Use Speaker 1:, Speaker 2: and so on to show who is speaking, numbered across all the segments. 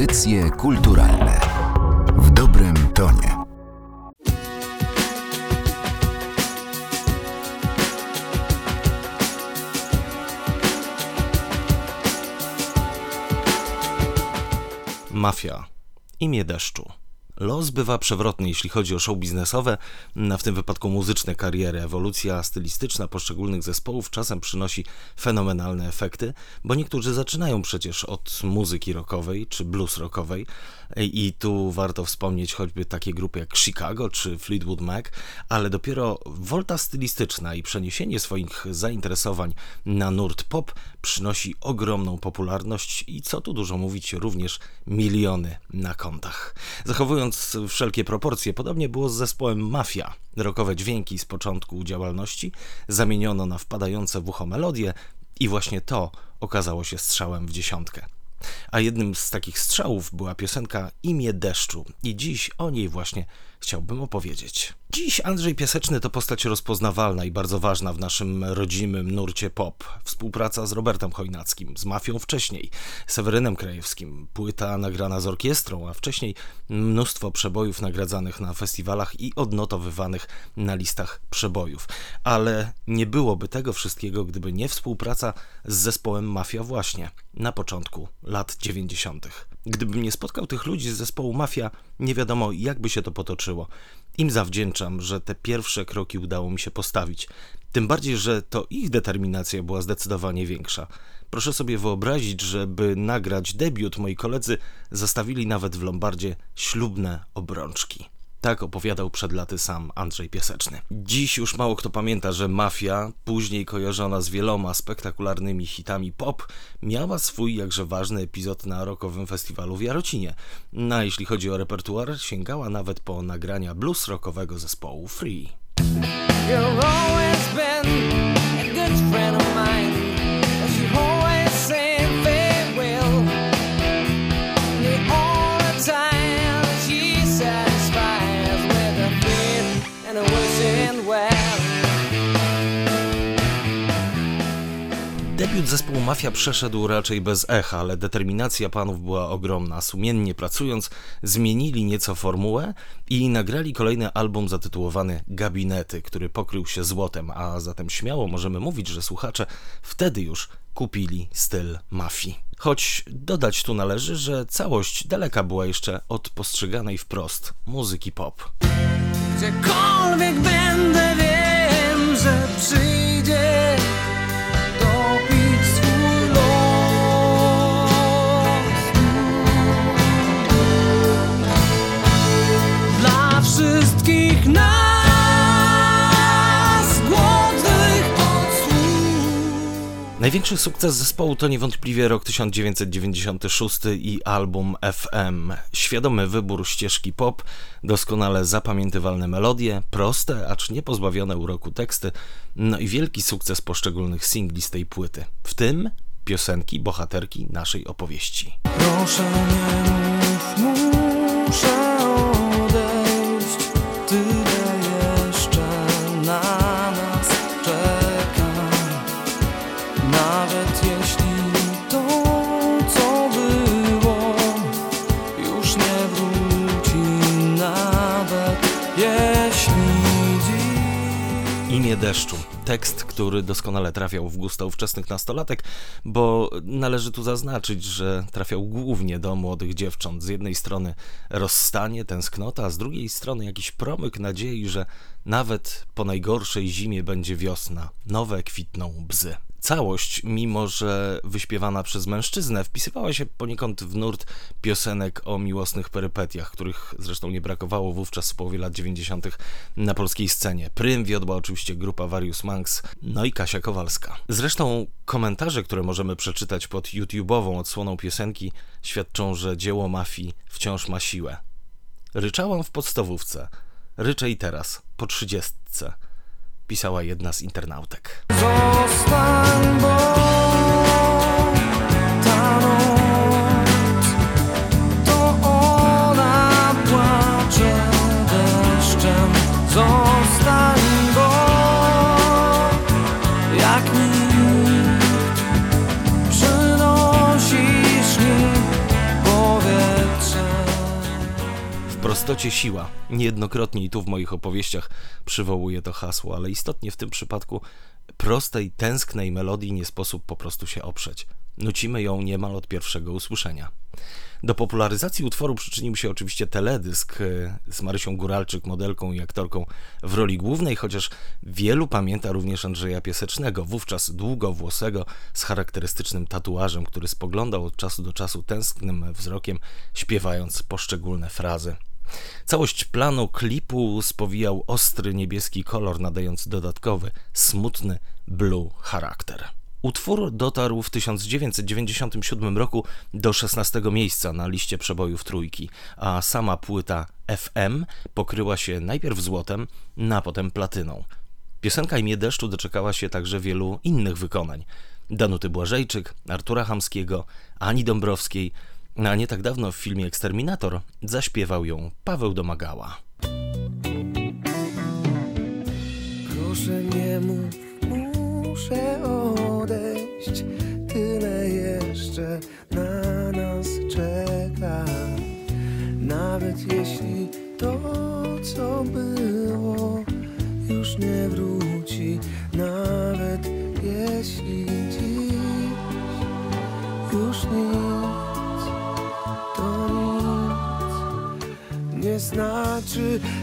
Speaker 1: Audycje kulturalne w dobrym tonie.
Speaker 2: Mafia. Imię deszczu. Los bywa przewrotny, jeśli chodzi o show biznesowe, w tym wypadku muzyczne kariery. Ewolucja stylistyczna poszczególnych zespołów czasem przynosi fenomenalne efekty, bo niektórzy zaczynają przecież od muzyki rockowej czy blues rockowej i tu warto wspomnieć choćby takie grupy jak Chicago czy Fleetwood Mac, ale dopiero wolta stylistyczna i przeniesienie swoich zainteresowań na nurt pop przynosi ogromną popularność i co tu dużo mówić, również miliony na kontach. Zachowując wszelkie proporcje, podobnie było z zespołem Mafia. Rokowe dźwięki z początku działalności zamieniono na wpadające w ucho melodie i właśnie to okazało się strzałem w dziesiątkę. A jednym z takich strzałów była piosenka Imię deszczu i dziś o niej właśnie chciałbym opowiedzieć. Dziś Andrzej Piaseczny to postać rozpoznawalna i bardzo ważna w naszym rodzimym nurcie pop. Współpraca z Robertem Chojnackim, z Mafią wcześniej, Sewerynem Krajewskim, płyta nagrana z orkiestrą, a wcześniej mnóstwo przebojów nagradzanych na festiwalach i odnotowywanych na listach przebojów. Ale nie byłoby tego wszystkiego, gdyby nie współpraca z zespołem Mafia właśnie na początku lat 90. Gdybym nie spotkał tych ludzi z zespołu Mafia, nie wiadomo jak by się to potoczyło. Im zawdzięczam, że te pierwsze kroki udało mi się postawić. Tym bardziej, że to ich determinacja była zdecydowanie większa. Proszę sobie wyobrazić, że by nagrać debiut, moi koledzy zastawili nawet w Lombardzie ślubne obrączki. Tak opowiadał przed laty sam Andrzej Piaseczny. Dziś już mało kto pamięta, że Mafia, później kojarzona z wieloma spektakularnymi hitami pop, miała swój jakże ważny epizod na rokowym festiwalu w Jarocinie. No a jeśli chodzi o repertuar, sięgała nawet po nagrania blues rockowego zespołu Free. Debiut zespołu Mafia przeszedł raczej bez echa, ale determinacja panów była ogromna. Sumiennie pracując, zmienili nieco formułę i nagrali kolejny album zatytułowany Gabinety, który pokrył się złotem, a zatem śmiało możemy mówić, że słuchacze wtedy już kupili styl mafii. Choć dodać tu należy, że całość daleka była jeszcze od postrzeganej wprost muzyki pop. gdzie gdziekolwiek the wiedział. Największy sukces zespołu to niewątpliwie rok 1996 i album FM. Świadomy wybór ścieżki pop, doskonale zapamiętywalne melodie, proste, acz nie pozbawione uroku teksty, no i wielki sukces poszczególnych singli z tej płyty, w tym piosenki bohaterki naszej opowieści. Proszę nie mów, muszę Imię deszczu. Tekst, który doskonale trafiał w gusta ówczesnych nastolatek, bo należy tu zaznaczyć, że trafiał głównie do młodych dziewcząt. Z jednej strony rozstanie, tęsknota, a z drugiej strony jakiś promyk nadziei, że nawet po najgorszej zimie będzie wiosna, nowe kwitną bzy. Całość, mimo że wyśpiewana przez mężczyznę, wpisywała się poniekąd w nurt piosenek o miłosnych perypetiach, których zresztą nie brakowało wówczas w połowie lat 90. na polskiej scenie. Prym wiodła oczywiście grupa Various Monks, no i Kasia Kowalska. Zresztą komentarze, które możemy przeczytać pod YouTube'ową odsłoną piosenki, świadczą, że dzieło mafii wciąż ma siłę. Ryczałam w podstawówce, ryczę i teraz, po trzydziestce pisała jedna z internautek. Zostań, bo... istocie siła. Niejednokrotnie i tu w moich opowieściach przywołuję to hasło, ale istotnie w tym przypadku prostej, tęsknej melodii nie sposób po prostu się oprzeć. Nucimy ją niemal od pierwszego usłyszenia. Do popularyzacji utworu przyczynił się oczywiście teledysk e, z Marysią Góralczyk, modelką i aktorką w roli głównej, chociaż wielu pamięta również Andrzeja Piesecznego, wówczas długowłosego, z charakterystycznym tatuażem, który spoglądał od czasu do czasu tęsknym wzrokiem, śpiewając poszczególne frazy. Całość planu klipu spowijał ostry niebieski kolor, nadający dodatkowy, smutny blue charakter. Utwór dotarł w 1997 roku do 16 miejsca na liście przebojów trójki, a sama płyta FM pokryła się najpierw złotem, a potem platyną. Piosenka Imię deszczu doczekała się także wielu innych wykonań. Danuty Błażejczyk, Artura Hamskiego, Ani Dąbrowskiej, a nie tak dawno w filmie Eksterminator zaśpiewał ją Paweł Domagała.
Speaker 3: Proszę nie mów, muszę odejść. Tyle jeszcze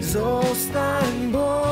Speaker 3: zostań, bo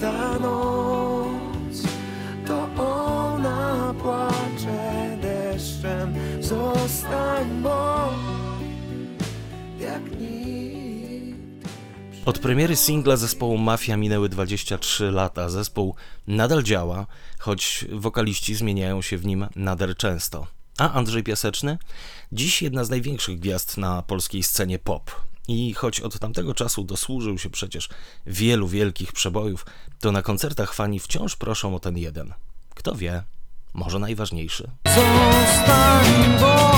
Speaker 3: ta noc to ona płacze deszczem. Zostań, bo jak nikt.
Speaker 2: Od premiery singla zespołu Mafia minęły 23 lata. Zespół nadal działa, choć wokaliści zmieniają się w nim nader często. A Andrzej Piaseczny? Dziś jedna z największych gwiazd na polskiej scenie pop. I choć od tamtego czasu dosłużył się przecież wielu wielkich przebojów, to na koncertach fani wciąż proszą o ten jeden. Kto wie, może najważniejszy.
Speaker 3: Zostań, bo